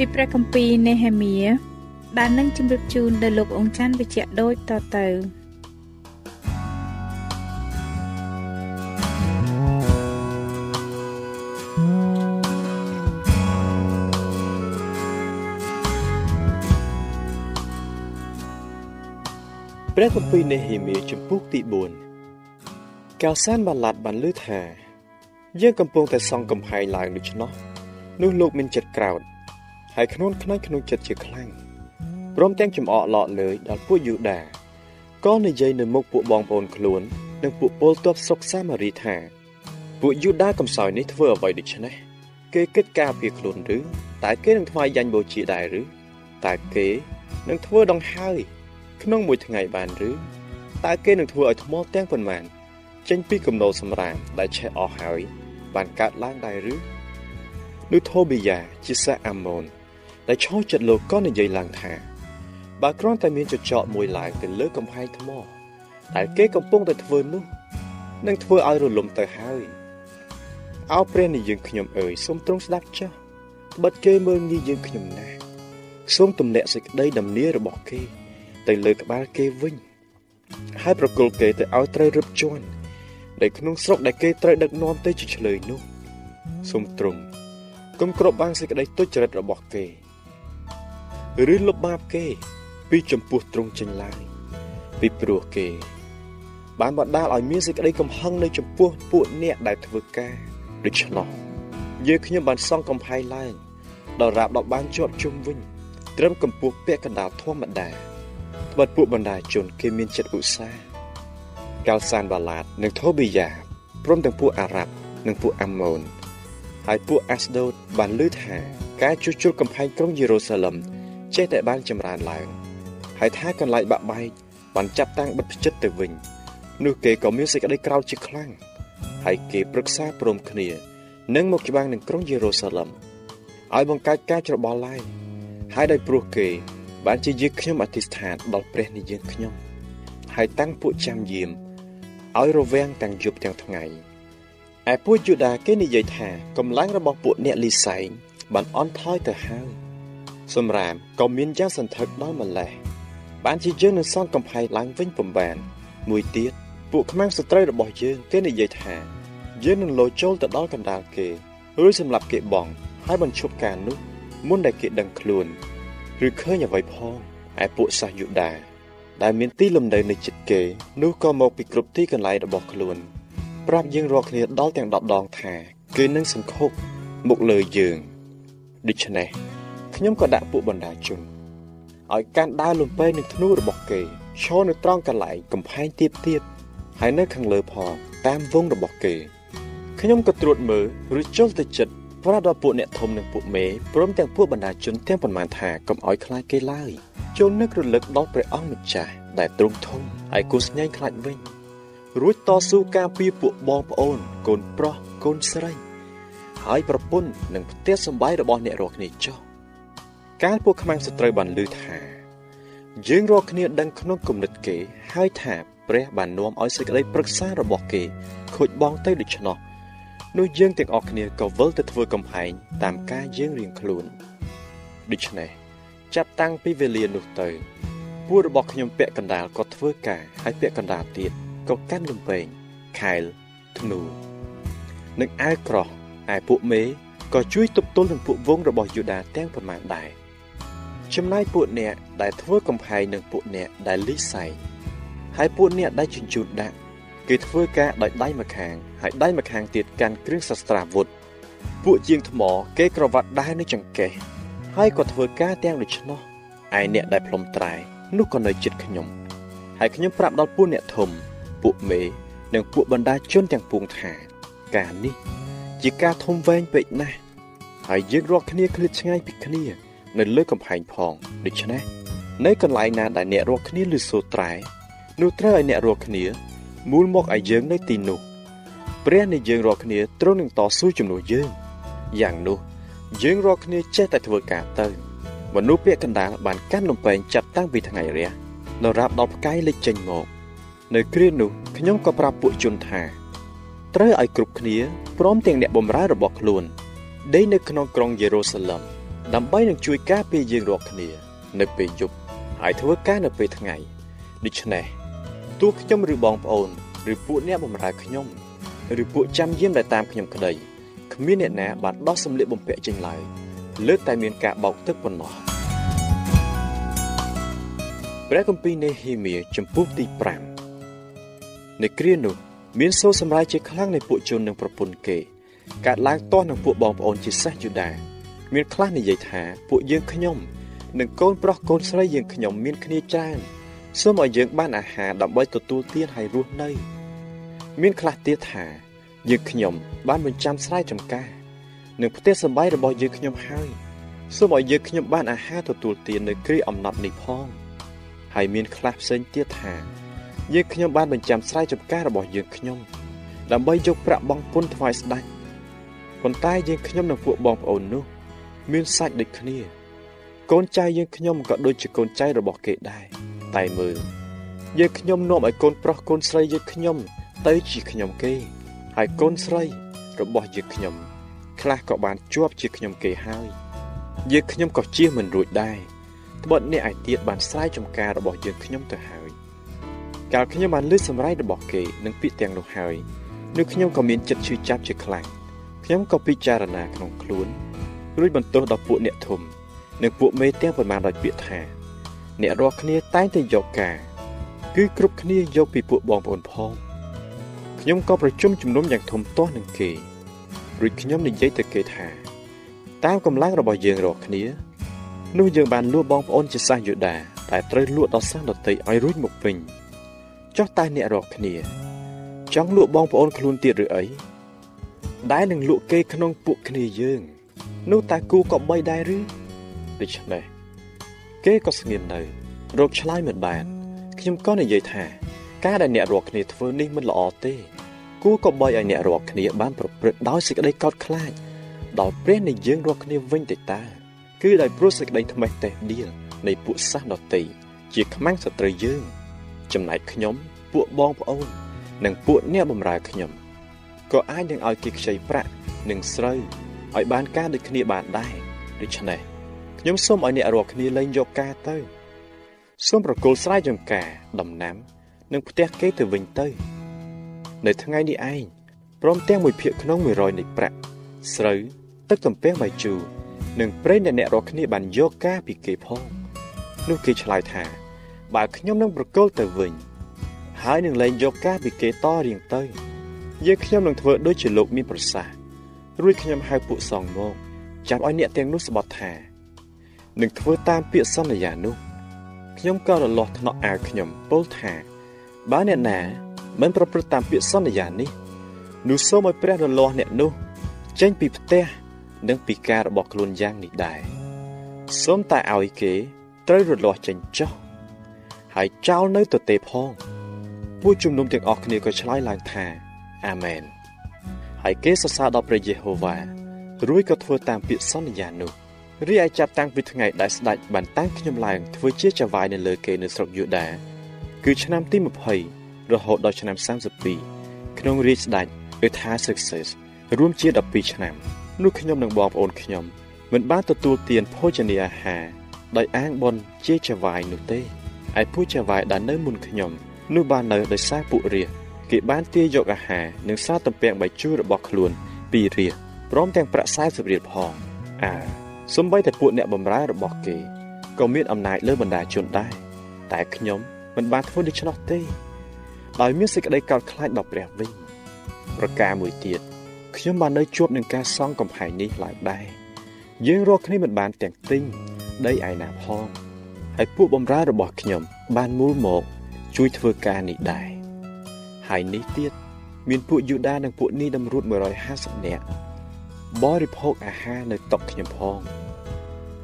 ពីព្រះគម្ពីរនេហេមៀដែលនឹងជម្រាបជូនដល់លោកអង្ចាន់វិជ្ជៈដូចតទៅព្រះគម្ពីរនេហេមៀជំពូកទី4កាលសានបាឡាត់បានលើថាយើងកំពុងតែសង់កំផែងឡើងដូច្នោះនោះលោកមានចិត្តក្រោធ ហើយខ្នួនខ្នាច់ក្នុងចិត្តជាខ្លាំងព្រមទាំងចំអកឡកលើយដល់ពួកយូដាក៏និយាយនៅមុខពួកបងប្អូនខ្លួន និងពួកពលទ័ពស្រុកសាម៉ារីថាពួកយូដាកំសោយនេះធ្វើអ្វីដូច្នេះគេគិតការពារខ្លួនឬតែគេនឹងថ្វាយយ៉ាញ់បូជាដែរឬតែគេនឹងធ្វើដងហើយ ក្នុងមួយថ្ងៃបានឬតើគេនឹងធ្វើឲ្យថ្មទាំងប៉ុន្មានចេញពីគំនរសម្រាមដែលឆេះអស់ហើយបានកើតឡើងដែរឬនោះថូប៊ីយ៉ាជាសាអាម៉ូន ដែលឈោចិត្តលោកក៏និយាយឡើងថាបើគ្រាន់តែមានចចកមួយឡើងទៅលើកំផែងថ្មដែលគេកំពុងតែធ្វើនោះនឹងធ្វើឲ្យរលំទៅហើយអោព្រះនៃយើងខ្ញុំអើយសូមទ្រង់ស្ដាប់ចុះត្បិតគេមើលងាយយើងខ្ញុំណាស់សូមទម្លាក់សេចក្តីដំណៀរបស់គេ ទៅលើក្បាលគេវិញ ហើយប្រគល់គេទៅឲ្យត្រូវរឹបជាន់ដែលក្នុងស្រុកដែលគេត្រូវដឹកនាំទៅជាឆ្លើយនោះសូមទ្រង់គំគ្របបាំងសេចក្តីទុច្ចរិតរបស់គេ ឬលុបបាបគេ ពីចំពោះទ្រង់ចេញឡើយពីព្រោះគេ បានបណ្ដាលឲ្យមានសេចក្តីកំហឹងនៅចំពោះពួកអ្នកដែលធ្វើការដូច្នោះយើងខ្ញុំបានសង់កំផែងឡើងដល់រាបដល់បានជាប់ជុំវិញ ត្រឹមកម្ពស់ពាក់កណ្ដាលធម្មតាត្បិតពួកបណ្ដាជនគេមានចិត្តឧស្សាហ៍កាល់សានបាឡាតនិងថូប៊ីយ៉ាព្រមទាំងពួកអារ៉ាប់និងពួកអាម៉ូនហើយពួកអាស្ដូតបានលើថាការជួសជុលកំផែងក្រុងយេរូសាឡឹម ចេះតែបានចម្រើនឡើងហើយថាកន្លែងបាក់បែកបានចាប់តាំងបិទផ្ចិតទៅវិញនោះគេក៏មានសេចក្តីក្រោធជាខ្លាំងហើយគេប្រឹក្សាព្រមគ្នានឹងមកច្បាំងនឹងក្រុងយេរូសាឡឹមឲ្យបង្កើតការច្របល់ឡើងហើយដោយព្រោះគេ បានជាយើងខ្ញុំអធិស្ឋានដល់ព្រះនៃយើងខ្ញុំហើយតាំងពួកចាំយាមឲ្យរវាងទាំងយប់ទាំងថ្ងៃឯពួកយូដាគេនិយាយថាកម្លាំងរបស់ពួកអ្នកលីសែងបានអន់ថយទៅហើយ សម្រាមក៏មានយ៉ាងសន្ធឹកដល់ម្លេះបានជាយើងនឹងសង់កំផែងឡើងវិញពំបាន មួយទៀតពួកខ្មាំងសត្រូវរបស់យើងគេនិយាយថាយើងនឹងលោចូលទៅដល់កណ្ដាលគេឬសម្រាប់គេបងហើយបញ្ឈប់ការនោះមុនដែលគេដឹងខ្លួនឬឃើញអ្វីផងឯពួកសាសយូដា ដែលមានទីលំនៅនៅជិតគេ នោះក៏មកពីគ្រប់ទីកន្លែងរបស់ខ្លួនប្រាប់យើងរាល់គ្នាដល់ទាំង10ដងថា គេនឹងសង្ឃុកមកលើយើងដូច្នេះ ខ្ញុំក៏ដាក់ពួកបណ្ដាជនឲ្យកាន់ដើរលំពេនឹងធ្នូរបស់គេឈរនៅត្រង់កន្លែងកំផែងទៀបទៀបហើយនៅខាងលើផងតាមវងរបស់គេខ្ញុំក៏ត្រួតមើលឬចុះទៅចិត្តប្រាប់ដល់ពួកអ្នកធំនិងពួកមេព្រមទាំងពួកបណ្ដាជនទាំងប៉ុន្មានថាកុំឲ្យខ្លាចគេឡើយចូលនឹករលឹកដល់ព្រះអង្គម្ចាស់ដែលទ្រង់ធំហើយគូស្ញែងខ្លាចវិញរួចតស៊ូការពារពួកបងប្អូនកូនប្រុសកូនស្រីហើយប្រពន្ធនិងផ្ទះសម្បែងរបស់អ្នករាល់គ្នាចុះ កាលពួកខ្មាំងសត្រូវបានឮថាយើងរាល់គ្នាដឹងក្នុងគំនិតគេហើយថាព្រះបាននាំឲ្យសេចក្តីប្រឹក្សារបស់គេខូចបងទៅដូច្នោះនោះយើងទាំងអស់គ្នាក៏វិលទៅធ្វើកំហែងតាមការយើងរៀងខ្លួនដូច្នេះចាប់តាំងពីវេលានោះទៅពួករបស់ខ្ញុំពាក់កណ្ដាលក៏ធ្វើការហើយពាក់កណ្ដាលទៀតក៏កាន់លំពេងខែលធ្នូនិងអាវក្រោះឯពួកមេក៏ជួយទប់ទល់នឹងពួកវងរបស់យូដាទាំងប៉ុន្មានដែរ ចំណែកពួកអ្នកដែលធ្វើកំផែងនឹងពួកអ្នកដែលលីសៃហើយពួកអ្នកដែលជញ្ជូនដាក់គេធ្វើការដោយដៃម្ខាងហើយដៃម្ខាងទៀតកាន់គ្រឿងសស្ត្រាវុធពួកជាងថ្មគេក្រវ៉ាត់ដែរនៅចង្កេះហើយក៏ធ្វើការទាំងដូច្នោះឯអ្នកដែលផ្លុំត្រែនោះក៏នៅចិត្តខ្ញុំហើយខ្ញុំប្រាប់ដល់ពួកអ្នកធំពួកមេនិងពួកបណ្ដាជនទាំងពួងថាការនេះ ជាការធំវែងពេកណាស់ហើយយើងរកគ្នាឃ្លាតឆ្ងាយពីគ្នា នៅលើកំផែងផងដូច្នេះនៅកន្លែងណាដែលអ្នករកគ្នាឬសូត្រែនោះត្រូវឲ្យអ្នករកគ្នាមូលមកឲ្យយើងនៅទីនោះព្រះនៃយើងរកគ្នាទ្រង់នឹងតស៊ូជំនួសយើងយ៉ាងនោះយើងរកគ្នាចេះតែធ្វើការទៅមនុស្សពាក្យកណ្ដាលបានកាន់លំពេងចាប់តាំងពីថ្ងៃរះនៅរាប់ដល់ផ្កាយលេចចេញមកនៅគ្រានោះខ្ញុំក៏ប្រាប់ពួកជនថាត្រូវឲ្យគ្រប់គ្នាព្រមទាំងអ្នកបម្រើរបស់ខ្លួនដេកនៅក្នុងក្រុងយេរូសាឡឹម ដើម្បីនឹងជួយការពារយើងរាល់គ្នា នៅពេលយប់ហើយធ្វើការនៅពេលថ្ងៃដូច្នេះទោះខ្ញុំឬបងប្អូនឬពួកអ្នកបម្រើខ្ញុំឬពួកចាំយាមដែលតាមខ្ញុំក្តីគ្មានអ្នកណាបានដោះសម្លៀកបំពាក់ចេញឡើយលើកតែមានការបោកទឹកប៉ុណ្ណោះព្រះគម្ពីរនេហេមៀចំពុកទី5នៅគ្រានោះមានសូរសម្រាយជាខ្លាំងនៃពួកជននិងប្រពន្ធគេកើតឡើងទាស់នឹងពួកបងប្អូនជាសេះយូដា មានខ្លះនិយាយថាពួកយើងខ្ញុំនិងកូនប្រុសកូនស្រីយើងខ្ញុំមានគ្នាច្រើនសូមឲ្យយើងបានអាហារដើម្បីទទួលទានហើយរស់នៅ មានខ្លះទៀតថាយើងខ្ញុំបានបញ្ចាំស្រែចម្ការនិងផ្ទះសម្បែងរបស់យើងខ្ញុំហើយសូមឲ្យយើងខ្ញុំបានអាហារទទួលទាននៅគ្រាអំណត់នេះផងហើយមានខ្លះផ្សេងទៀតថាយើងខ្ញុំបានបញ្ចាំស្រែចម្ការរបស់យើងខ្ញុំដើម្បីយកប្រាក់បង់ពន្ធថ្វាយស្ដេចប៉ុន្តែយើងខ្ញុំនិងពួកបងប្អូននោះ មានសាច់ដូចគ្នា កូនចៅយើងខ្ញុំក៏ដូចជាកូនចៅរបស់គេដែរតែមើលយើងខ្ញុំនាំឲ្យកូនប្រុសកូនស្រីយើងខ្ញុំ ទៅជាខ្ញុំគេ ហើយកូនស្រីរបស់យើងខ្ញុំ ខ្លះក៏បានជាប់ជាខ្ញុំគេហើយយើងខ្ញុំក៏ជៀសមិនរួចដែរត្បិតអ្នកឯទៀតបានស្រែកចំការរបស់យើងខ្ញុំទៅហើយកាលខ្ញុំបានលើសម្រែករបស់គេនឹងពាក្យទាំងនោះហើយនោះខ្ញុំក៏មានចិត្តឈឺចាប់ជាខ្លាំងខ្ញុំក៏ពិចារណាក្នុងខ្លួន រួចបន្ទោសដល់ពួកអ្នកធំនិងពួកមេទាំងប៉ុន្មានដោយពាក្យថាអ្នករាល់គ្នាតែងតែយកការ គឺគ្រប់គ្នាយកពីពួកបងប្អូនផងខ្ញុំក៏ប្រជុំជំនុំយ៉ាងធំទាស់នឹងគេរួចខ្ញុំនិយាយទៅគេថាតាមកម្លាំងរបស់យើងរាល់គ្នានោះយើងបានលួចបងប្អូនជាសាសយូដាតែត្រូវលួចដល់សាសដតីឲ្យរួចមកវិញចុះតែអ្នករាល់គ្នា ចង់លួចបងប្អូនខ្លួនទៀតឬអីដែលនឹងលក់គេក្នុងពួកគ្នាយើង នោះតើគូក៏បីដែរឬដូច្នេះគេក៏ស្ងៀមនៅរកឆ្លើយមិនបានខ្ញុំក៏និយាយថា ការដែលអ្នករាល់គ្នាធ្វើនេះមិនល្អទេ គួរក៏បីឲ្យអ្នករាល់គ្នាបានប្រព្រឹត្តដោយសេចក្តីកោតខ្លាចដល់ព្រះនៃយើងរាល់គ្នាវិញទៅតើគឺដោយព្រោះសេចក្តីថ្មេះតេះដៀលនៃពួកសាសដតីជាខ្មាំងសត្រូវយើង ចំណែកខ្ញុំ ពួកបងប្អូន និងពួកអ្នកបម្រើខ្ញុំក៏អាចនឹងឲ្យគេខ្ចីប្រាក់និងស្រូវ ឲ្យបានការដូចគ្នាបានដែរដូច្នេះខ្ញុំសូមឲ្យអ្នករាល់គ្នាលែងយកការទៅសូមប្រគល់ស្រែចម្ការដំណាំ និងផ្ទះគេទៅវិញទៅ នៅថ្ងៃនេះឯងព្រមទាំងមួយភាគក្នុង100នៃប្រាក់ស្រូវទឹកទំពាំងបាយជូរនិងប្រេងដែលអ្នករាល់គ្នាបានយកការពីគេផងនោះគេឆ្លើយថា បើខ្ញុំនឹងប្រគល់ទៅវិញ ហើយនឹងលែងយកការពីគេតរៀងទៅយើងខ្ញុំនឹងធ្វើដូចជាលោកមានប្រសាសន៍ រួចខ្ញុំហៅពួកសងមកចាំឲ្យអ្នកទាំងនោះស្បត់ថានឹងធ្វើតាមពាក្យសន្យានោះខ្ញុំក៏រលាស់ថ្នាក់អាវខ្ញុំពោលថាបើអ្នកណាមិនប្រព្រឹត្តតាមពាក្យសន្យានេះនោះសូមឲ្យព្រះរលាស់អ្នកនោះចេញពីផ្ទះនិងពីការរបស់ខ្លួនយ៉ាងនេះដែរសូមតែឲ្យគេត្រូវរលាស់ចេញចុះហើយចោលនៅទទេផងពួកជំនុំទាំងអស់គ្នាក៏ឆ្លើយឡើងថាអាមែន ហើយគេសរសើរដល់ព្រះយេហូវ៉ារួចក៏ធ្វើតាមពាក្យសន្យានោះរីឯចាប់តាំងពីថ្ងៃដែលស្ដេចបានតាំងខ្ញុំឡើងធ្វើជាចៅហ្វាយនៅលើគេនៅស្រុកយូដាគឺឆ្នាំទី20រហូតដល់ឆ្នាំ32ក្នុងរាជស្ដេចអេថាសឹកសេសរួមជា12ឆ្នាំនោះខ្ញុំនិងបងប្អូនខ្ញុំមិនបានទទួលទានភោជនាអាហារដោយអាងបនជាចៅហ្វាយនោះទេឯពួកចៅហ្វាយដែលនៅមុនខ្ញុំនោះបាននៅដោយសារពួករាជ គេបានទាយយកអាហារនិងសារទំពាំងបាយជូររបស់ខ្លួនពីរាជព្រមទាំងប្រាក់40រៀលផងអើសំបីតែពួកអ្នកបម្រើរបស់គេក៏មានអំណាចលើបណ្ដាជនដែរតែខ្ញុំមិនបានធ្វើដូច្នោះទេដោយមានសេចក្តីកោតខ្លាចដល់ព្រះវិញប្រការមួយទៀតខ្ញុំបាននៅជួបនឹងការសង់កំផែងនេះឡើងដែរយើងរកគ្នាមិនបានទាំងទិញដីឯណាផងហើយពួកបម្រើរបស់ខ្ញុំបានមូលមក ជួយធ្វើការនេះដែរ ហើយនេះទៀតមានពួកយូដានិងពួកនីតម្រួត150នាក់បរិភោគអាហារនៅតុខ្ញុំផង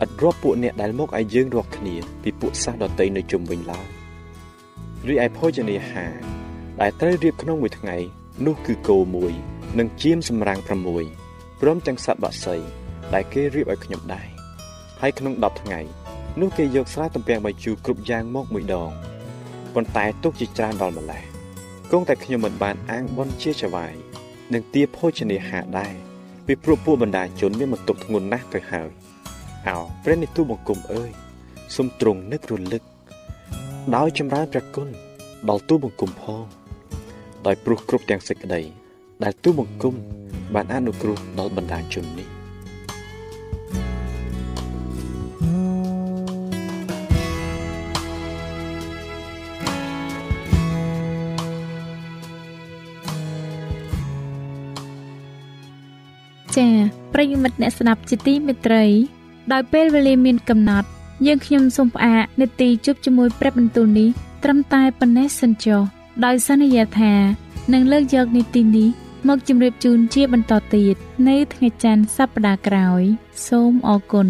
ឥតរាប់ពួកអ្នកដែលមកឲ្យយើងរកគ្នា ពីពួកសាសដតីនៅជុំវិញឡើយរីឯភោជនាហារដែលត្រូវរៀបក្នុងមួយថ្ងៃ នោះគឺគោមួយនិងជៀមសម្រាំង6ព្រមទាំងសត្វបក្សី ដែលគេរៀបឲ្យខ្ញុំដែរហើយក្នុង10ថ្ងៃនោះគេយកស្រាទំពាំងបាយជូរគ្រប់យ៉ាងមកមួយដងប៉ុន្តែទុកជាច្រើនដល់ម្លេះ គង់តែខ្ញុំមិនបានអាងបនជាចវាយនិងទាភោជនាហារដែរពីព្រោះពួកបណ្ដាជនមានបន្ទុកធ្ងន់ណាស់ទៅហើយអោព្រះនិទូបង្គំអើយសូមទ្រង់នឹករលឹក ដោយចម្រើនព្រះគុណដល់ទូបង្គំផងដោយព្រោះគ្រប់ទាំងសេចក្តីដែលទូបង្គំបានអនុគ្រោះដល់បណ្ដាជននេះ ចា៎ប្រិយមិត្តអ្នកស្ដាប់ជាទីមេត្រី ដោយពេលវេលាមានកំណត់ យើងខ្ញុំសូមផ្អាកនេតិជប់ជាមួយព្រះបន្ទូលនេះត្រឹមតែប៉ុណ្ណេះសិនចុះដោយសន្យាថានឹងលើកយកនីតិនេះមកជម្រាបជូនជាបន្តទៀតនៅថ្ងៃច័ន្ទសប្តាហ៍ក្រោយ សូមអរគុណ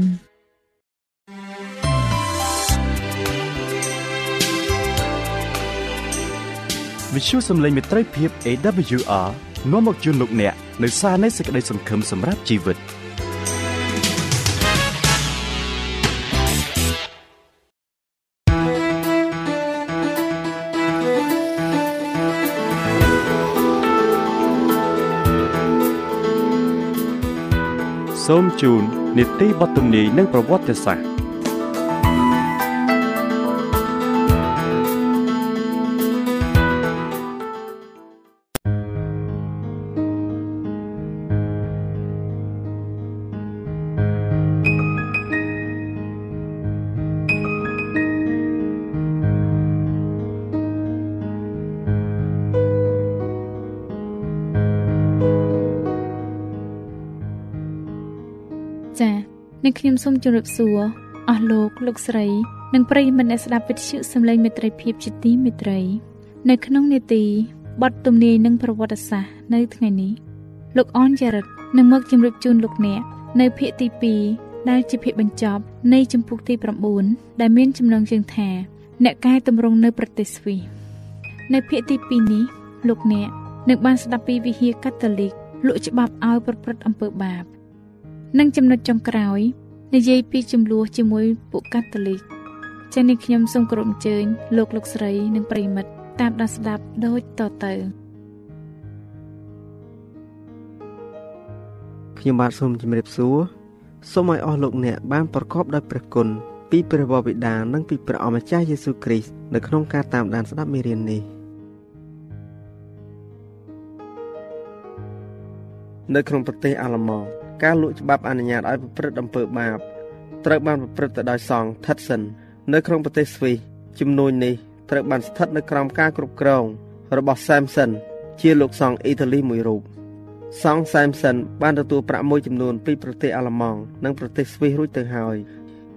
វិទ្យុសំឡេងមេត្រីភាព AWR នាំមកជូនលោកអ្នកនៅសារនៃសេចក្តីសង្ឃឹមសម្រាប់ជីវិតសូមជូននីតិបទទំនាយនិងប្រវត្តិសាស្ត្រ សូមជម្រាបសួរអស់លោកលោកស្រី និងប្រិយមិត្តអ្នកស្ដាប់វិទ្យុសំឡេងមេត្រីភាពជាទីមេត្រី នៅក្នុងនេតិបទទំនាយនិងប្រវត្តិសាស្ត្រនៅថ្ងៃនេះលោកអនចារិតនឹងមកជម្រាបជូនលោកអ្នកនៅភាគទី2ដែលជាភាគបញ្ចប់នៃចម្ពោះទី9ដែលមានចំណងជើងថា អ្នកកែតម្រង់នៅប្រទេសស្វីសនៅភាគទី2នេះលោកអ្នកនឹងបានស្ដាប់ពីវិហារកាតូលិកលក់ច្បាប់ឲ្យប្រព្រឹត្តអំពើបាប និងចំណុចចុងក្រោយ និយាយពីចំនួនជាមួយពួកកាតូលិកចា៎នេះខ្ញុំសូមគោរពអញ្ជើញលោកលោកស្រីនិងប្រិមិត្តតាមដានស្ដាប់ដូចតទៅខ្ញុំបាទសូមជម្រាបសួរសូមឲ្យអស់លោកអ្នកបានប្រកបដោយព្រះគុណពីព្រះវរបិតានិងពីព្រះអម្ចាស់យេស៊ូវគ្រីស្ទនៅក្នុងការតាមដានស្ដាប់មេរៀននេះនៅក្នុងប្រទេសអាល្លឺម៉ង់ ការលួចច្បាប់អនុញ្ញាតឲ្យប្រព្រឹត្តអំពើបាបត្រូវបានប្រព្រឹត្តទៅដោយសង្ឃ Thutson នៅក្នុងប្រទេសស្វីសជំនួយនេះត្រូវបានស្ថិតនៅក្រោមការគ្រប់គ្រងរបស់ Samson ជាលោកសង្ឃអ៊ីតាលីមួយរូបសង្ឃ Samson បានទទួលប្រាក់មួយចំនួនពីប្រទេសអាល្លឺម៉ង់និងប្រទេសស្វីសរួចទៅហើយ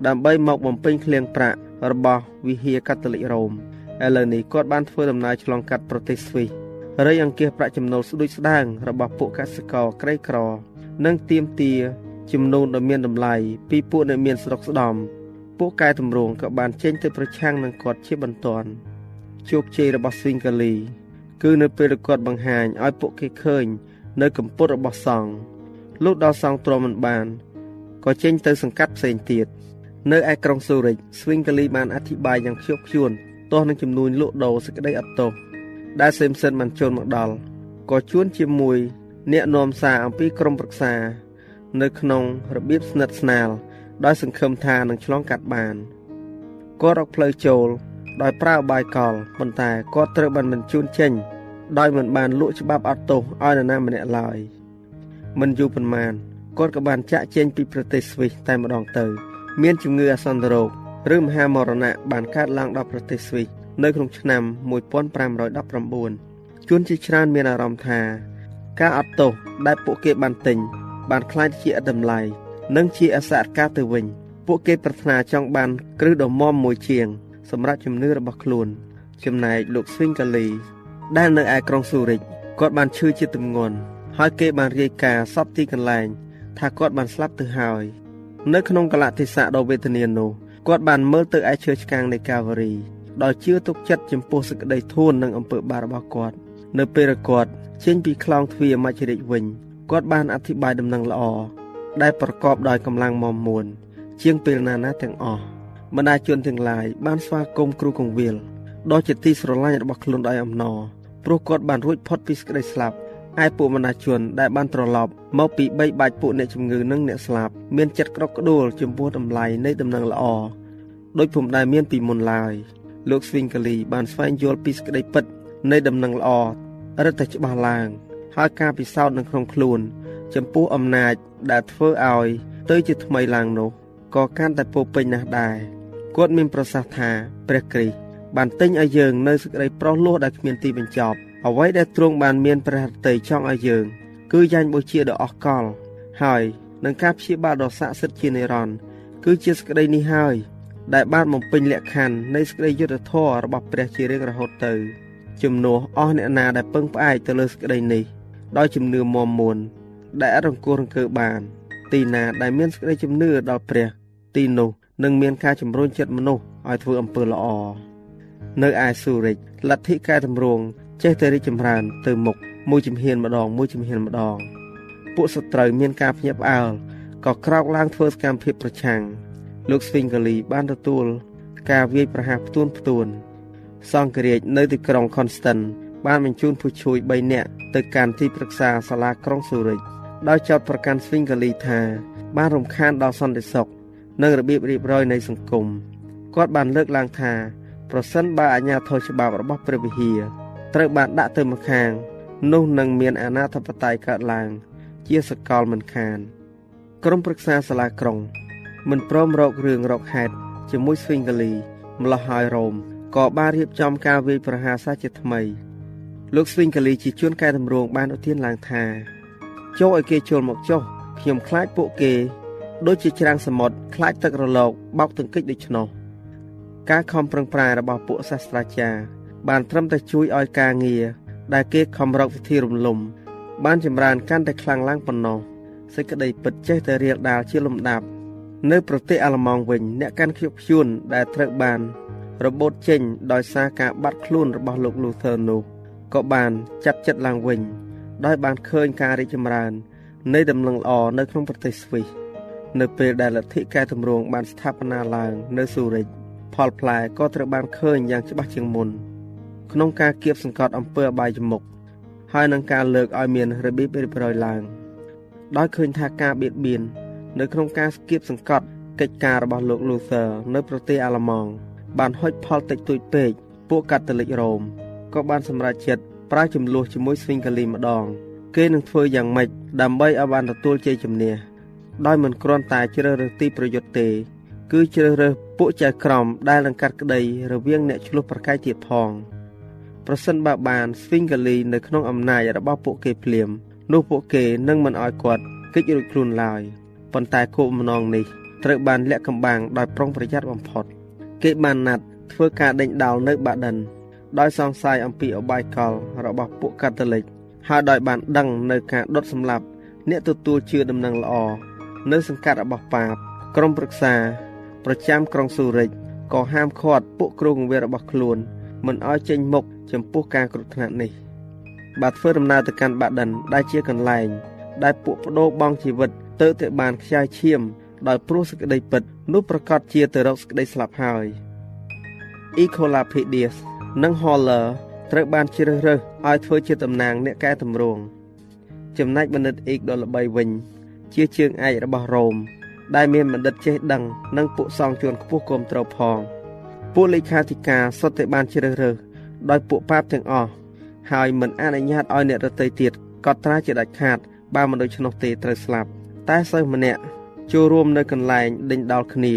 ដើម្បីមកបំពេញឃ្លៀងប្រាក់របស់វិហារកាតូលិករ៉ូមឥឡូវនេះគាត់បានធ្វើដំណើរឆ្លងកាត់ប្រទេសស្វីសរៃអង្គាសប្រាក់ចំណូលស្ដួចស្ដាងរបស់ពួកកសិករក្រីក្រ និងទៀមទាចំនួនដ៏មានតម្លៃពីពួកអ្នកមានស្រុកស្ដំពួកកែតម្រង់ក៏បានចេញទៅប្រឆាំងនឹងគាត់ជាបន្ទាន់ជោគជ័យរបស់ស្វីងកាលី គឺនៅពេលគាត់បង្ហាញឲ្យពួកគេឃើញ នៅកម្ពុជារបស់សង្ឃលុះដល់សង្ឃទ្រាំមិនបានក៏ចេញទៅសង្កាត់ផ្សេងទៀតនៅឯក្រុងស៊ូរិចស្វីងកាលីបានអធិប្បាយយ៉ាងខ្ជាប់ខ្ជួនទាស់នឹងចំនួនលក់ដូរសេចក្តីអត់ទោសដែលសេមសិនបានចូលមកដល់ក៏ជួនជាមួយ អ្នកនាំសារអំពីក្រុមប្រឹក្សា នៅក្នុងរបៀបស្និទ្ធស្នាល ដោយសង្ឃឹមថានឹងឆ្លងកាត់បានគាត់រកផ្លូវចូល ដោយប្រើបាយកលប៉ុន្តែគាត់ត្រូវបានបញ្ជូនចេញ ដោយមិនបានលក់ច្បាប់អត់ទោសឲ្យនរណាម្នាក់ឡើយមិនយូរប៉ុន្មានគាត់ក៏បានចាក់ចេញពីប្រទេសស្វីសតែម្ដងទៅ មានជំងឺអាសន្នរោគឬមហាមរណៈបានកើតឡើងដល់ប្រទេសស្វីសនៅក្នុងឆ្នាំ1519ជួនជាច្រើនមានអារម្មណ៍ថា ការអត់ទោសដែលពួកគេបានទិញបានខ្លាចជាអតម្លៃនិងជាអសកម្មទៅវិញ ពួកគេប្រាថ្នាចង់បានគ្រឹះដ៏មមមួយជាង សម្រាប់ជំនឿរបស់ខ្លួន ចំណែកលោកស្វីងកាលី ដែលនៅឯក្រុងស៊ូរិចគាត់បានឈឺជាទម្ងន់ហើយគេបានរាយការណ៍សពទីកន្លែង ថាគាត់បានស្លាប់ទៅហើយនៅក្នុងកលៈទេសៈដ៏វេទនានោះគាត់បានមើលទៅឯឈើឆ្កាងនៃកាវរីដោយជឿទុកចិត្តចំពោះសេចក្តីធូននិងអំពើបាបរបស់គាត់ នៅពេលគាត់ចេញពីខ្លោងទ្វារមជ្ឈរិកវិញគាត់បានអធិប្បាយដំណឹងល្អដែលប្រកបដោយកម្លាំងមមមួន ជាងពេលណាណាទាំងអស់បណ្ដាជនទាំងឡាយបានស្វាគមន៍គ្រូកងវិលដ៏ជាទីស្រឡាញ់របស់ខ្លួនដោយអំណរព្រោះគាត់បានរួចផុតពីសេចក្តីស្លាប់ឯពួកបណ្ដាជនដែលបានត្រឡប់មកពីបីបាច់ពួកអ្នកជំងឺនិងអ្នកស្លាប់មានចិត្តក្រកក្ដួលចំពោះតម្លៃនៃដំណឹងល្អដោយពុំដែលមានពីមុនឡើយលោកស្វីងកាលីបានស្វែងយល់ពីសេចក្តីពិតនៃដំណឹងល្អ រឹតតែច្បាស់ឡើង ហើយការពិសោធន៍នៅក្នុងខ្លួន ចំពោះអំណាចដែលធ្វើឲ្យ ទៅជាថ្មីឡើងនោះក៏កាន់តែពោពេញណាស់ដែរគាត់មានប្រសាសន៍ថាព្រះគ្រីស្ទបានទិញឲ្យយើងនៅសេចក្តីប្រោសលោះដែលគ្មានទីបញ្ចប់អ្វីដែលទ្រង់បានមានព្រះហឫទ័យចង់ឲ្យយើង គឺយ៉ាញ់បូជាដ៏អស់កលហើយនឹងការព្យាបាលដ៏ស័ក្តិសិទ្ធិជានិរន្តរ៍គឺជាសេចក្តីនេះហើយដែលបានបំពេញលក្ខខណ្ឌនៃសេចក្តីយុត្តិធម៌របស់ព្រះជារៀងរហូតទៅ ជំនួសអស់អ្នកណាដែលពឹងផ្អែកទៅលើសេចក្តីនេះ ដោយជំនឿមមមួន ដែលអាចរង្គោះរង្គើបាន ទីណាដែលមានសេចក្តីជំនឿដល់ព្រះ ទីនោះនឹងមានការជំរុញចិត្តមនុស្សឲ្យធ្វើអំពើល្អនៅឯស៊ូរិចលទ្ធិកែតម្រង់ចេះតែរីកចម្រើនទៅមុខមួយជំហានម្ដងមួយជំហានម្ដង ពួកសត្រូវមានការភ្ញាក់ផ្អើលក៏ក្រោកឡើងធ្វើសកម្មភាពប្រឆាំងលោកស្វីងកាលីបានទទួល ការវាយប្រហារផ្ទួនផ្ទួន សង្ឃរាជនៅទីក្រុងខុនស្តិនបានបញ្ជូនผู้ជួយ3នាក់ទៅកាន់ទីប្រឹក្សាសាលាក្រុងស៊ូរិចដោយចោទប្រកាន់ស្វីងកាលីថា បានរំខានដល់សន្តិសុខនិងរបៀបរៀបរយនៃសង្គមគាត់បានលើកឡើងថា ប្រសិនបើអាជ្ញាធរច្បាប់របស់ព្រះវិហារត្រូវបានដាក់ទៅម្ខាង នោះនឹងមានអាណាធិបតេយ្យកើតឡើង ជាសកលមិនខាន ក្រុមប្រឹក្សាសាលាក្រុង មិនព្រមរករឿងរកហេតុជាមួយស្វីងកាលីម្លោះហើយរ៉ូម ក៏បានរៀបចំការវាយប្រហារសាជាថ្មី លោកស្វីងកាលីជាជួនកែតម្រង់បានឧទានឡើងថាចូលឲ្យគេចូលមកចុះខ្ញុំខ្លាចពួកគេដូចជាច្រាំងសមុទ្រខ្លាចទឹករលកបោកទង្គិចដូច្នោះការខំប្រឹងប្រែងរបស់ពួកសាស្ត្រាចារ្យបានត្រឹមតែជួយឲ្យការងារដែលគេខំរកវិធីរំលំ បានចម្រើនកាន់តែខ្លាំងឡើងប៉ុណ្ណោះសេចក្តីពិតចេះតែរៀលដាលជាលំដាប់ នៅប្រទេសអាល្លឺម៉ង់វិញ អ្នកកាន់ខ្ជាប់ខ្ជួនដែលត្រូវបាន របូតចេញដោយសារការបាត់ខ្លួនរបស់លោក Luther នោះក៏បានចាត់ចិត្តឡើងវិញ ដោយបានឃើញការរីកចម្រើន នៃដំណឹងល្អនៅក្នុងប្រទេសស្វីសនៅពេលដែលលទ្ធិកែតម្រង់បានស្ថាបនាឡើងនៅស៊ូរិចផលផ្លែក៏ត្រូវបានឃើញយ៉ាងច្បាស់ជាងមុន ក្នុងការគៀបសង្កត់អំពើអបាយជមុខហើយនឹងការលើកឲ្យមានរបៀបរៀបរយឡើង ដោយឃើញថាការបៀតបៀននៅក្នុងការស្គៀបសង្កត់កិច្ចការរបស់លោក Luther នៅប្រទេសអាល្លឺម៉ង់ បានហុចផលតិចតួចពេកពួកកាតូលិករ៉ូមក៏បានសម្រេចចិត្តប្រើចំនួនជាមួយស្វីងកាលីម្ដង គេនឹងធ្វើយ៉ាងម៉េចដើម្បីឲ្យបានទទួលជ័យជំនះដោយមិនគ្រាន់តែជ្រើសរើសទីប្រយុទ្ធទេ គឺជ្រើសរើសពួកចៅក្រមដែលនឹងកាត់ក្តីរវាងអ្នកឆ្លោះប្រកែកទៀតផងប្រសិនបើបានស្វីងកាលីនៅក្នុងអំណាចរបស់ពួកគេភ្លាមនោះពួកគេនឹងមិនឲ្យគាត់គេចរួចខ្លួនឡើយប៉ុន្តែគោលបំណងនេះត្រូវបានលាក់កំបាំងដោយប្រុងប្រយ័ត្នបំផុត គេបានណាត់ធ្វើការដេញដោលនៅបាដិន ដោយសង្ស័យអំពីអបាយកលរបស់ពួកកាតូលិកហើយដោយបានដឹងនៅការដុតសម្លាប់ អ្នកទទួលជឿដំណឹងល្អនៅសង្កាត់របស់ប៉ាបក្រុមប្រឹក្សា ប្រចាំក្រុងស៊ូរិចក៏ហាមឃាត់ពួកគ្រូកងវារបស់ខ្លួន មិនឲ្យចេញមុខចំពោះការគ្រោះថ្នាក់នេះបាទធ្វើដំណើរទៅកាន់បាដិនដែលជាកន្លែង ដែលពួកបដូរបង់ជីវិតទៅតែបានខ្ចាយឈាម ដោយព្រោះសេចក្តីពិតនោះប្រកាសជាទៅរកសេចក្តីស្លាប់ហើយ Ecolapedius និង Haller ត្រូវបានជ្រើសរើសឲ្យធ្វើជាតំណាងអ្នកកែតម្រង់ចំណែកបណ្ឌិតអេកដ៏ល្បីវិញ ជាជើងឯករបស់រ៉ូមដែលមានបណ្ឌិតចេះដឹងនិងពួកសង្ឃជួនខ្ពស់គ្រប់ត្រូវផងពួកលេខាធិការសុទ្ធតែបានជ្រើសរើសដោយពួកប៉ាបទាំងអស់ហើយមិនអនុញ្ញាតឲ្យអ្នករតីទៀតកត់ត្រាជាដាច់ខាតបើមិនដូច្នោះទេត្រូវស្លាប់តែសិស្សម្នាក់ ចូលរួមនៅកន្លែងដេញដោលគ្នា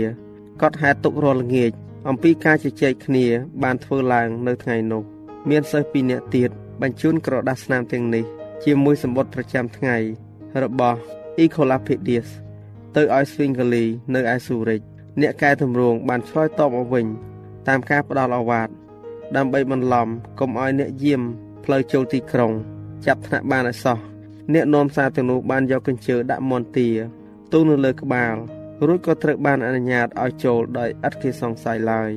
កត់ហេតុទុករាល់ល្ងាចអំពីការជជែកគ្នា បានធ្វើឡើងនៅថ្ងៃនោះ មានសិស្សពីរនាក់ទៀតបញ្ជូនក្រដាសស្នាមទាំងនេះ ជាមួយសម្បត្តិប្រចាំថ្ងៃ របស់ Ecolapedius ទៅឲ្យស្វីងកាលីនៅឯស៊ូរិចអ្នកកែតម្រង់បានឆ្លើយតបមកវិញ តាមការផ្ដល់អាវ៉ាតដើម្បីបន្លំកុំឲ្យអ្នកយាមផ្លូវចូលទីក្រុង ចាប់ថ្នាក់បានឲ្យសោះអ្នកនាំសារទាំងនោះបានយកកញ្ជើដាក់មន្ទា ទូនៅលើក្បាលរួចក៏ត្រូវបានអនុញ្ញាតឲ្យចូលដោយឥតគេសង្ស័យឡើយ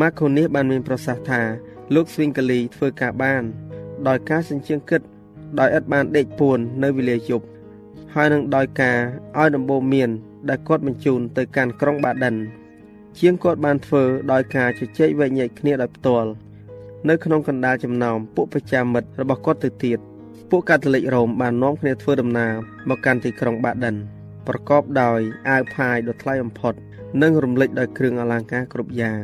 ម៉ាកូនីសបានមានប្រសាសន៍ថាលោកស្វីងកាលីធ្វើការបាន ដោយការសញ្ជៀងគិត ដោយឥតបានដេកពួននៅវេលាយប់ហើយនឹងដោយការឲ្យដំបូងមាន ដែលគាត់បញ្ជូនទៅកាន់ក្រុងបាដិន ជាងគាត់បានធ្វើដោយការជជែកវែកញែកគ្នាដោយផ្ទាល់នៅក្នុងកណ្ដាលចំណោមពួកប្រចាំមិត្តរបស់គាត់ទៅទៀតពួកកាតូលិករ៉ូមបាននាំគ្នាធ្វើដំណើរមកកាន់ទីក្រុងបាដិន ប្រកបដោយអាវផាយដ៏ថ្លៃបំផុត និងរំលេចដោយគ្រឿងអលង្ការគ្រប់យ៉ាង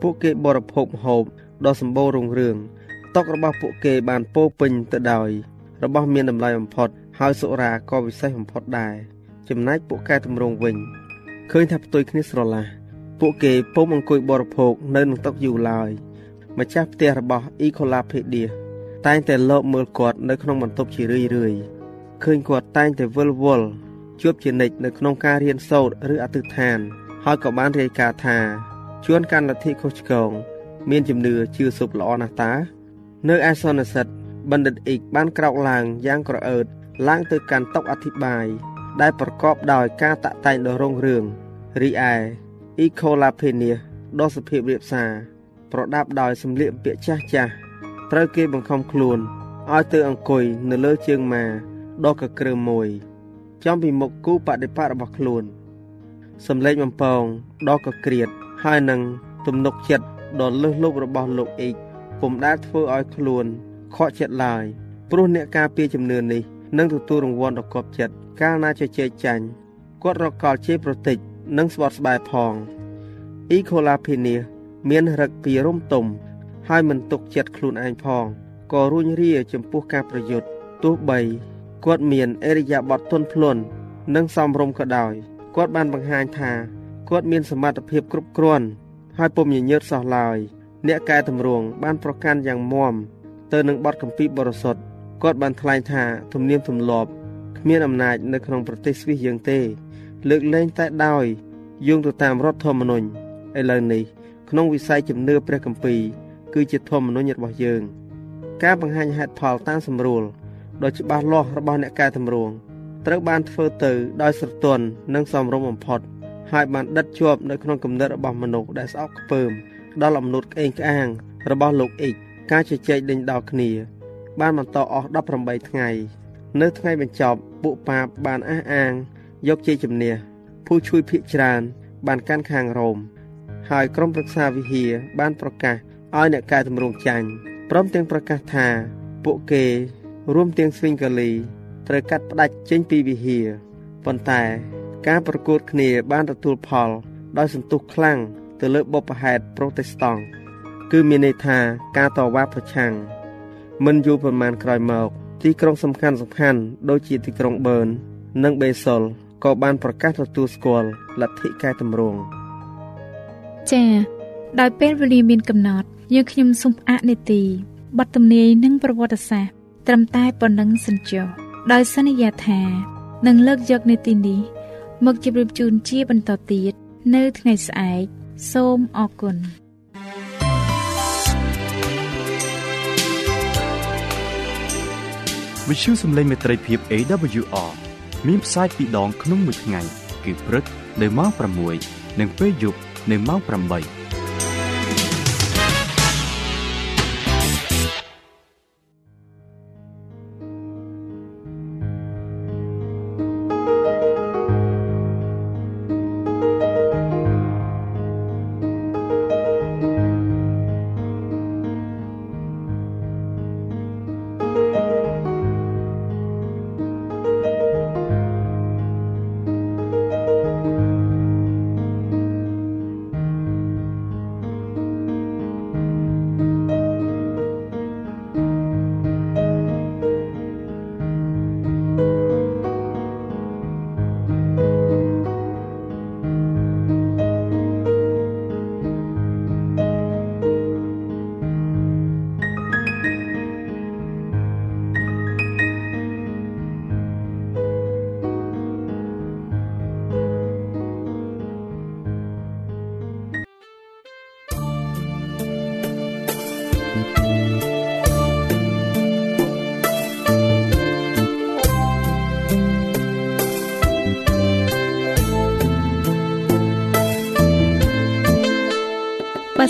ពួកគេបរិភោគម្ហូបដ៏សម្បូររុងរឿងតុរបស់ពួកគេបានពោពេញទៅដោយរបស់មានតម្លៃបំផុត ហើយសុរាក៏វិសេសបំផុតដែរចំណែកពួកកែតម្រង់វិញឃើញថាផ្ទុយគ្នាស្រឡះពួកគេពុំអង្គុយបរិភោគនៅនឹងតុយូរឡើយម្ចាស់ផ្ទះរបស់ Ecolapedius តែងតែលោកមើលគាត់នៅក្នុងបន្ទប់ជារឿយរឿយឃើញគាត់តែងតែវិលវល់ ជួបជានិច្ចនៅក្នុងការរៀនសូត្រឬអធិដ្ឋាន ហើយក៏បានរាយការណ៍ថាជួនកាន់លទ្ធិខុសឆ្គងមានជំនឿជឿសុបល្អណាស់តា នៅឯសន្និសិទបណ្ឌិតអ៊ីកបានក្រោកឡើងយ៉ាងក្រអឺតឡើងទៅកាន់តុអធិប្បាយដែលប្រកបដោយការតាក់តែងដ៏រុងរឿងរីឯ Ecolapenia ដ៏សុភាពរាបសារប្រដាប់ដោយសម្លៀកបំពាក់ចាស់ចាស់ត្រូវគេបង្ខំខ្លួនឲ្យទៅអង្គុយនៅលើជើងម៉ាដ៏កក្រើមមួយ ចំពីមុខគូបដិបត្តិរបស់ខ្លួនសំឡេងបំពងដ៏កក្រៀតហើយនឹងទំនុកចិត្តដ៏លើសលប់របស់លោកអ៊ីកពុំដែលធ្វើឲ្យខ្លួនខកចិត្តឡើយព្រោះអ្នកការពារជំនឿនេះនឹងទទួលរង្វាន់ដ៏កប់ចិត្តកាលណាជជែកចាញ់គាត់រកកលជេរប្រតិចនិងស្បត់ស្បែកផងអ៊ីកូឡាភីនីមានរឹកពីរំទុំហើយមិនទុកចិត្តខ្លួនឯងផងក៏រួញរាចំពោះការប្រយុទ្ធទោះបី គាត់មានអេរិយាបថទន់ភ្លន់និងសមរម្យក៏ដោយគាត់បានបង្ហាញថាគាត់មានសមត្ថភាពគ្រប់គ្រាន់ហើយពុំញញើតសោះឡើយអ្នកកែតម្រង់បានប្រកាន់យ៉ាងមាំទៅនឹងបទកម្ពីបរិសុទ្ធគាត់បានថ្លែងថាទំនៀមទម្លាប់គ្មានអំណាចនៅក្នុងប្រទេសស្វីសយើងទេ លើកលែងតែដោយយោងទៅតាមរដ្ឋធម្មនុញ្ញឥឡូវនេះក្នុងវិស័យជំនឿព្រះគម្ពីរគឺជាធម្មនុញ្ញរបស់យើង ការបង្ហាញហេតុផលតាមស្រួល ដ៏ច្បាស់លាស់របស់អ្នកកែតម្រង់ត្រូវបានធ្វើទៅដោយស្រទន់និងសមរម្យបំផុតហើយបានដិតជាប់នៅក្នុងគំនិតរបស់មនុស្សដែលស្អប់ខ្ពើមដល់អំណត់ក្អេងក្អាងរបស់លោកអ៊ីកការជជែកដេញដោលគ្នា បានបន្តអស់18ថ្ងៃ នៅថ្ងៃបញ្ចប់ពួកប៉ាបបានអះអាងយកជ័យជំនះភូជួយភៀកច្រើន បានកាន់ខាងរ៉ូមហើយក្រុមប្រឹក្សាវិហារបានប្រកាសឲ្យអ្នកកែតម្រង់ចាញ់ព្រមទាំងប្រកាសថា ពួកគេ រួមទាំងស្វីងកាលីត្រូវកាត់ផ្ដាច់ចេញពីវិហារប៉ុន្តែការប្រកួតគ្នាបានទទួលផល ដោយសន្ទុះខ្លាំងទៅលើបុព្វហេតុប្រូតេស្តង់គឺមានន័យថាការតវ៉ាប្រឆាំងមិនយូរប៉ុន្មានក្រោយមក ទីក្រុងសំខាន់សំខាន់ដូចជាទីក្រុងប៊ឺន និងបេសុលក៏បានប្រកាសទទួលស្គាល់លទ្ធិកែតម្រង់ចា៎ដោយពេលវេលាមានកំណត់យើងខ្ញុំសូមផ្អាកនេតិបទទំនាយនិងប្រវត្តិសាស្ត្រ ត្រឹមតែប៉ុណ្ណឹងសិនចុះដោយសន្យាថានឹងលើកយកនេតិនេះមកជម្រាបជូនជាបន្តទៀតនៅថ្ងៃស្អែកសូមអរគុណវិទ្យុសំឡេងមេត្រីភាព AWR មានផ្សាយពីរដងក្នុងមួយថ្ងៃ គឺព្រឹកនៅម៉ោង6និងពេលយប់នៅម៉ោង8